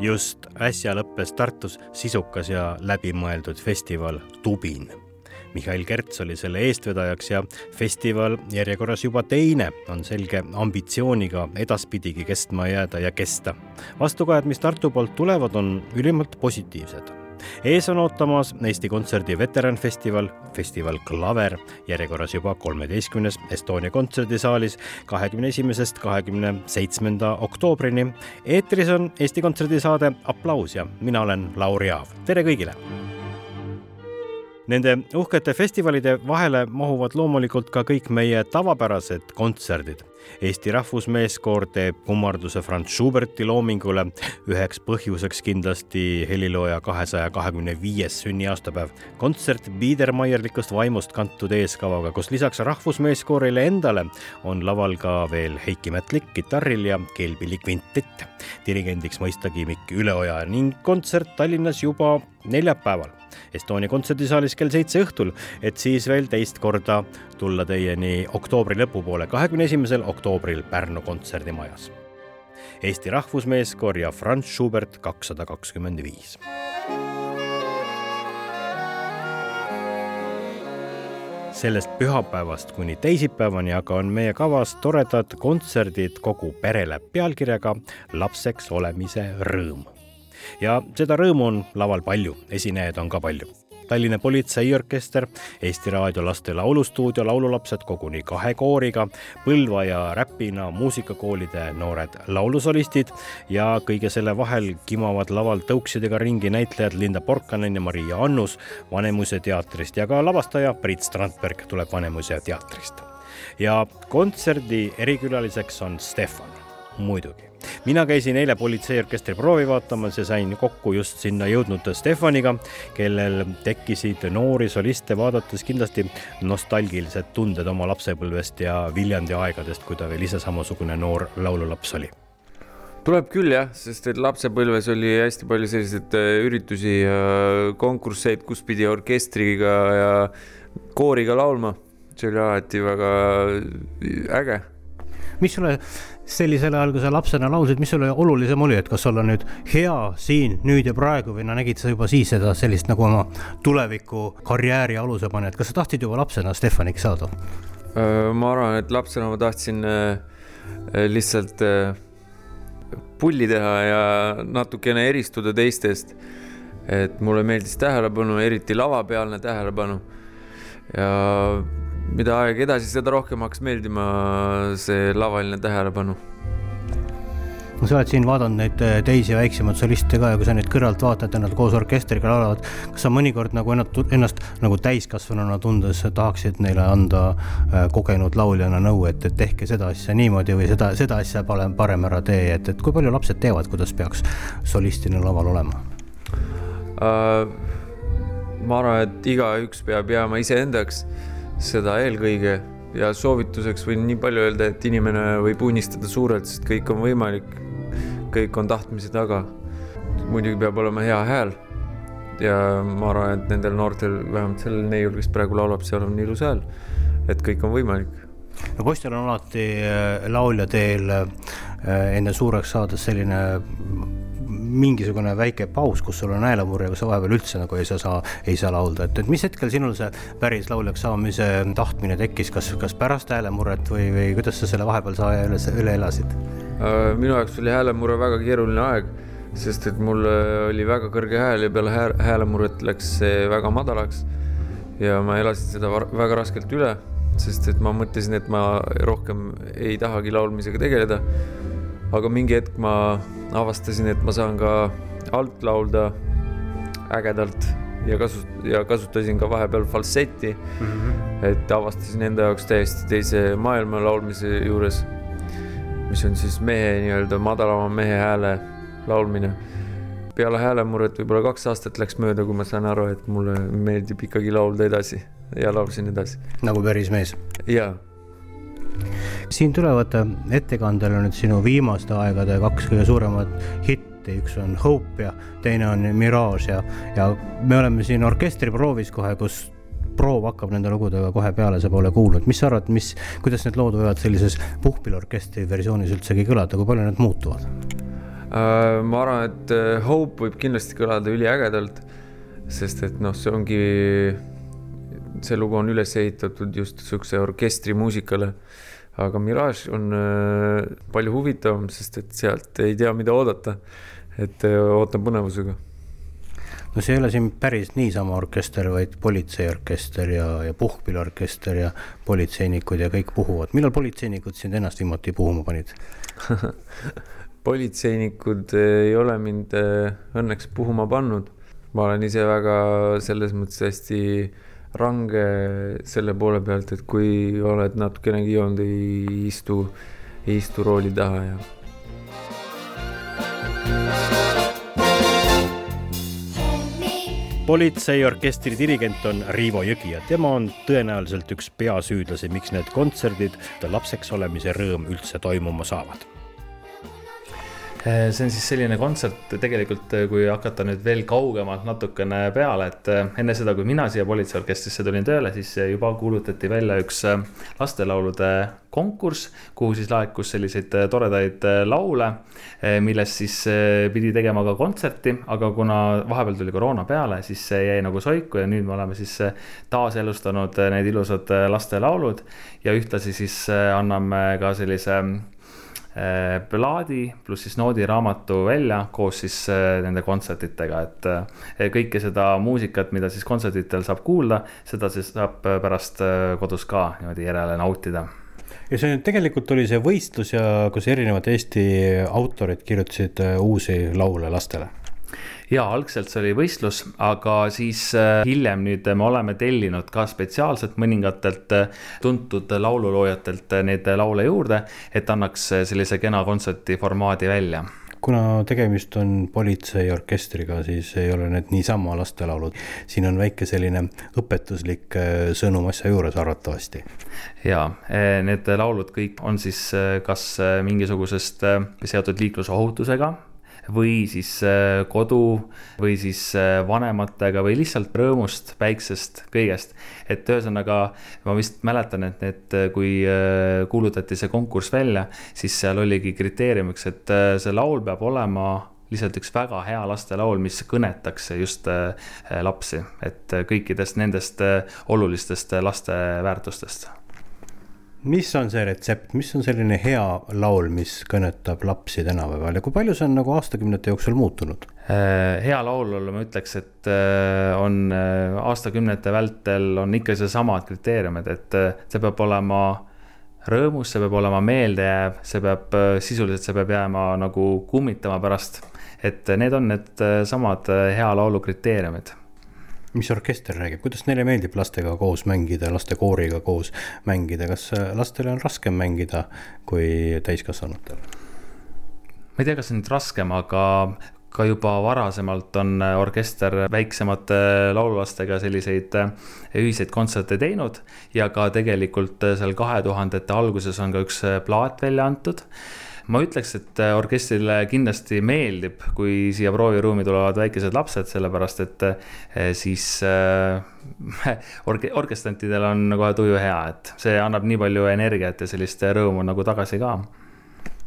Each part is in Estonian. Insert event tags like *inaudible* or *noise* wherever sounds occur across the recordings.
Just äsja lõppes Tartus sisukas ja läbimõeldud festival Tubin. Mihhail Kerts oli selle eestvedajaks ja festival järjekorras juba teine on selge ambitsiooniga edaspidigi kestma jääda ja kesta. vastukajad, mis Tartu poolt tulevad, on ülimalt positiivsed ees on ootamas Eesti Kontserdi veteranfestival, festival Klaver, järjekorras juba kolmeteistkümnes Estonia kontserdisaalis kahekümne esimesest kahekümne seitsmenda oktoobrini. eetris on Eesti Kontserdi saade Applaus ja mina olen Lauri Aav. tere kõigile! Nende uhkete festivalide vahele mahuvad loomulikult ka kõik meie tavapärased kontserdid. Eesti Rahvusmeeskoor teeb kummarduse Franz Schuberti loomingule, üheks põhjuseks kindlasti helilooja kahesaja kahekümne viies sünniaastapäev. kontsert biedermeierlikust vaimust kantud eeskavaga, kus lisaks Rahvusmeeskoorile endale on laval ka veel Heiki Mätlik kitarril ja keelpilli kvintitt. dirigendiks mõistagi Mikk Üleoja ning kontsert Tallinnas juba neljapäeval Estonia kontserdisaalis kell seitse õhtul, et siis veel teist korda tulla teieni oktoobri lõpupoole, kahekümne esimesel oktoobril Pärnu kontserdimajas. Eesti Rahvusmeeskoor ja Franz Schubert kakssada kakskümmend viis. sellest pühapäevast kuni teisipäevani aga on meie kavas toredad kontserdid kogu perele pealkirjaga Lapseks olemise rõõm ja seda rõõmu on laval palju, esinejaid on ka palju. Tallinna Politseiorkester, Eesti Raadio laste laulustuudio laululapsed koguni kahe kooriga, Põlva ja Räpina muusikakoolide noored laulusolistid ja kõige selle vahel kimavad laval tõuksidega ringi näitlejad Linda Porkanen ja Maria Annus Vanemuise teatrist ja ka lavastaja Priit Strandberg tuleb Vanemuise teatrist. ja kontserdi erikülaliseks on Stefan, muidugi mina käisin eile politseiorkestri proovi vaatamas ja sain kokku just sinna jõudnud Stefaniga, kellel tekkisid noori soliste vaadates kindlasti nostalgilised tunded oma lapsepõlvest ja Viljandi aegadest, kui ta veel ise samasugune noor laululaps oli tuleb küll jah, sest et lapsepõlves oli hästi palju selliseid äh, üritusi ja konkursseid, kus pidi orkestriga ja kooriga laulma. see oli alati väga äge. mis sulle sellisel ajal, kui sa lapsena laulsid, mis sulle olulisem oli, et kas olla nüüd hea siin, nüüd ja praegu või no nägid sa juba siis seda sellist nagu oma tuleviku karjääri aluse paned, kas sa tahtsid juba lapsena Stefaniks saada? ma arvan, et lapsena ma tahtsin lihtsalt pulli teha ja natukene eristuda teistest. et mulle meeldis tähelepanu, eriti lavapealne tähelepanu. ja mida aeg edasi, seda rohkem hakkas meeldima see lavaline tähelepanu no sa oled siin vaadanud neid äh, teisi väiksemaid soliste ka ja kui sa neid kõrvalt vaatad ja nad koos orkestriga laulavad, kas sa mõnikord nagu ennast, ennast nagu täiskasvanuna tundes tahaksid neile anda äh, kogenud lauljana nõu, et, et tehke seda asja niimoodi või seda, seda asja parem, parem ära tee, et, et kui palju lapsed teavad, kuidas peaks solistina laval olema uh,? ma arvan, et igaüks peab jääma iseendaks seda eelkõige ja soovituseks võin nii palju öelda, et inimene võib unistada suurelt, sest kõik on võimalik. kõik on tahtmise taga. muidugi peab olema hea hääl. ja ma arvan, et nendel noortel, vähemalt sellel neiul, kes praegu laulab, seal on ilus hääl. et kõik on võimalik. no poistel on alati äh, laulja teel äh, enne suureks saades selline mingisugune väike paus, kus sul on häälemurre, kus sa vahepeal üldse nagu ei saa, saa, ei saa laulda, et, et mis hetkel sinul see päris lauljaks saamise tahtmine tekkis, kas, kas pärast häälemurret või, või kuidas sa selle vahepealse aja üle, üle elasid? Äh, minu jaoks oli häälemurre väga keeruline aeg, sest et mul oli väga kõrge hääl ja peale häälemurret läks see väga madalaks. ja ma elasin seda väga raskelt üle, sest et ma mõtlesin, et ma rohkem ei tahagi laulmisega tegeleda aga mingi hetk ma avastasin, et ma saan ka alt laulda ägedalt ja kasu- ja kasutasin ka vahepeal falsetti mm. -hmm. et avastasin enda jaoks täiesti teise maailma laulmise juures. mis on siis mehe nii-öelda madalama mehe hääle laulmine. peale häälemurret võib-olla kaks aastat läks mööda, kui ma sain aru, et mulle meeldib ikkagi laulda edasi ja laulsin edasi. nagu päris mees? jaa. Siin tulevad ettekandele nüüd sinu viimaste aegade kaks kõige suuremat hitti, üks on Hope ja teine on Mirage ja, ja me oleme siin orkestriproovis kohe, kus proov hakkab nende lugudega kohe peale, sa pole kuulnud, mis sa arvad, mis, kuidas need lood võivad sellises puhkpilliorkestri versioonis üldsegi kõlada, kui palju need muutuvad? Äh, ma arvan, et äh, Hope võib kindlasti kõlada üliägedalt, sest et noh, see ongi, see lugu on üles ehitatud just niisuguse orkestrimuusikale aga Mirage on äh, palju huvitavam, sest et sealt ei tea, mida oodata. et ootan põnevusega no see ei ole siin päris niisama orkester, vaid politseiorkester ja, ja puhkpilliorkester ja politseinikud ja kõik puhuvad. millal politseinikud sind ennast viimati puhuma panid *laughs* politseinikud ei ole mind õnneks puhuma pannud. ma olen ise väga selles mõttes hästi range selle poole pealt, et kui oled natukenegi joonud, ei istu, ei istu rooli taha ja politseiorkestri dirigent on Riivo Jõgi ja tema on tõenäoliselt üks peasüüdlasi, miks need kontserdid lapseks olemise rõõm üldse toimuma saavad see on siis selline kontsert tegelikult, kui hakata nüüd veel kaugemalt natukene peale, et enne seda, kui mina siia politseiorkestrisse tulin tööle, siis juba kuulutati välja üks lastelaulude konkurss, kuhu siis laekus selliseid toredaid laule, millest siis pidi tegema ka kontserti, aga kuna vahepeal tuli koroona peale, siis see jäi nagu soiku ja nüüd me oleme siis taaselustanud need ilusad lastelaulud ja ühtlasi siis anname ka sellise Äh, plaadi pluss siis noodiraamatu välja koos siis äh, nende kontsertidega, et äh, kõike seda muusikat, mida siis kontserditel saab kuulda, seda siis saab pärast kodus ka niimoodi järele nautida. Ja see tegelikult oli see võistlus ja kus erinevad Eesti autorid kirjutasid uusi laule lastele ja algselt see oli võistlus, aga siis äh, hiljem nüüd me oleme tellinud ka spetsiaalselt mõningatelt äh, tuntud laululoojatelt äh, neid laule juurde, et annaks sellise kena kontserti formaadi välja kuna tegemist on politseiorkestriga, siis ei ole need niisama lastelaulud. siin on väike selline õpetuslik sõnum asja juures arvatavasti. ja need laulud kõik on siis kas mingisugusest seotud liiklusohutusega või siis äh, kodu või siis äh, vanematega või lihtsalt rõõmust, päiksest, kõigest. et ühesõnaga ma vist mäletan, et need, äh, kui kuulutati see konkurss välja, siis seal oligi kriteeriumiks, et see laul peab olema lihtsalt üks väga hea lastelaul, mis kõnetaks just lapsi, et kõikidest nendest olulistest laste väärtustest mis on see retsept, mis on selline hea laul, mis kõnetab lapsi tänapäeval ja kui palju see on nagu aastakümnete jooksul muutunud? Äh, hea laul, ma ütleks, et äh, on äh, aastakümnete vältel on ikka seesamad kriteeriumid, et see peab olema rõõmus, see peab olema meeldejääv, see peab sisuliselt, see peab jääma nagu kummitama pärast. et need on need samad hea laulu kriteeriumid mis orkester räägib, kuidas neile meeldib lastega koos mängida, lastekooriga koos mängida, kas äh, lastele on raskem mängida kui täiskasvanutel? ma ei tea, kas nüüd raskem, aga ka juba varasemalt on äh, orkester väiksemate laululastega selliseid äh, ühiseid kontserte teinud ja ka tegelikult seal kahe tuhandete alguses on ka üks plaat välja antud ma ütleks, et äh, orkestrile kindlasti meeldib, kui siia prooviruumi tulevad väikesed lapsed, sellepärast et äh, siis äh, *laughs* orke-, orkestrantidel on kohe tuju hea, et see annab nii palju energiat ja sellist rõõmu nagu tagasi ka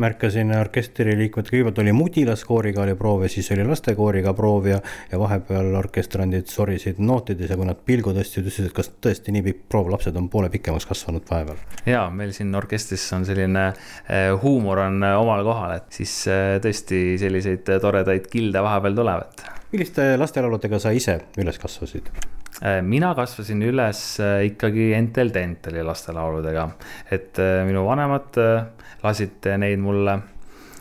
märkasin orkestri liikmed, kõigepealt oli mudilaskooriga oli proov ja siis oli lastekooriga proov ja, ja vahepeal orkestrandid sorisid nootides ja kui nad pilgu tõstsid, ütlesid, et kas tõesti nii pikk proov, lapsed on poole pikemaks kasvanud vahepeal. ja meil siin orkestris on selline äh, huumor on äh, omal kohal, et siis äh, tõesti selliseid toredaid kilde vahepeal tuleb, et. Milliste lastelauludega sa ise üles kasvasid? mina kasvasin üles ikkagi Entel Tenteli lastelauludega, et minu vanemad lasid neid mulle.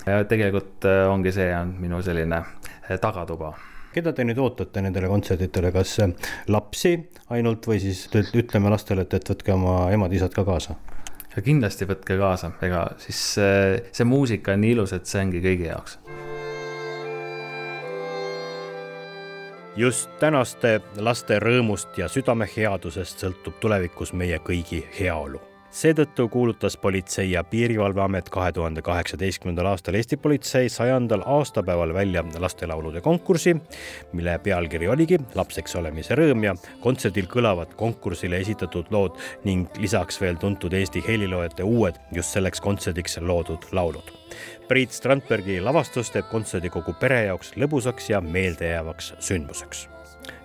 ja tegelikult äh, ongi see on minu selline äh, tagatuba keda te nüüd ootate nendele kontsertidele, kas lapsi ainult või siis ütleme lastele, et, et võtke oma emad-isad ka kaasa? ja kindlasti võtke kaasa, ega siis see muusika on nii ilus, et see ongi kõigi jaoks. Just tänaste laste rõõmust ja südameheadusest sõltub tulevikus meie kõigi heaolu seetõttu kuulutas Politsei- ja Piirivalveamet kahe tuhande kaheksateistkümnendal aastal Eesti politsei sajandal aastapäeval välja lastelaulude konkursi, mille pealkiri oligi Lapseks olemise rõõm ja kontserdil kõlavad konkursile esitatud lood ning lisaks veel tuntud Eesti heliloojate uued just selleks kontserdiks loodud laulud. Priit Strandbergi lavastus teeb kontserdi kogu pere jaoks lõbusaks ja meeldejäävaks sündmuseks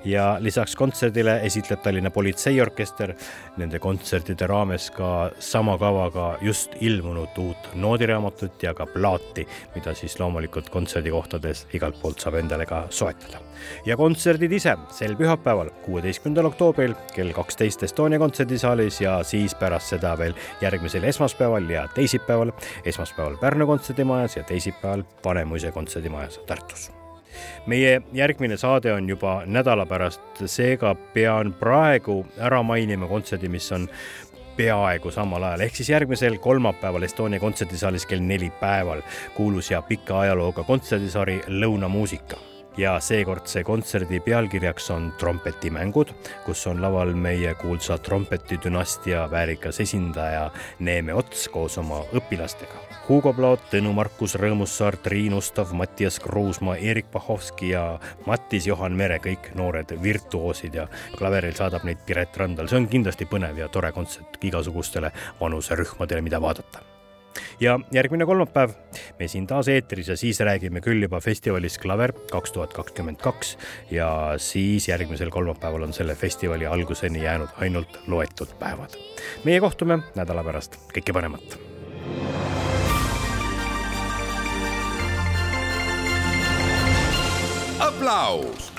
ja lisaks kontserdile esitleb Tallinna Politseiorkester nende kontsertide raames ka sama kavaga just ilmunud uut noodiraamatut ja ka plaati, mida siis loomulikult kontserdikohtades igalt poolt saab endale ka soetada. ja kontserdid ise sel pühapäeval, kuueteistkümnendal oktoobril kell kaksteist Estonia kontserdisaalis ja siis pärast seda veel järgmisel esmaspäeval ja teisipäeval, esmaspäeval Pärnu kontserdimajas ja teisipäeval Vanemuise kontserdimajas Tartus meie järgmine saade on juba nädala pärast, seega pean praegu ära mainima kontserdi, mis on peaaegu samal ajal, ehk siis järgmisel kolmapäeval Estonia kontserdisaalis kell neli päeval kuulus ja pika ajalooga kontserdisari Lõunamuusika ja seekordse kontserdi pealkirjaks on trompetimängud, kus on laval meie kuulsa trompetidünastia väärikas esindaja Neeme Ots koos oma õpilastega. Hugo Plaot, Tõnu Markus Rõõmussaar, Triin Ustav, Mattias Kruusmaa, Erik Pahovski ja Mattis Johan Mere, kõik noored virtuoosid ja klaveril saadab neid Piret Randal, see on kindlasti põnev ja tore kontsert igasugustele vanuserühmadele, mida vaadata ja järgmine kolmapäev me siin taas eetris ja siis räägime küll juba festivalis Klaver kaks tuhat kakskümmend kaks ja siis järgmisel kolmapäeval on selle festivali alguseni jäänud ainult loetud päevad. meie kohtume nädala pärast, kõike paremat. aplaus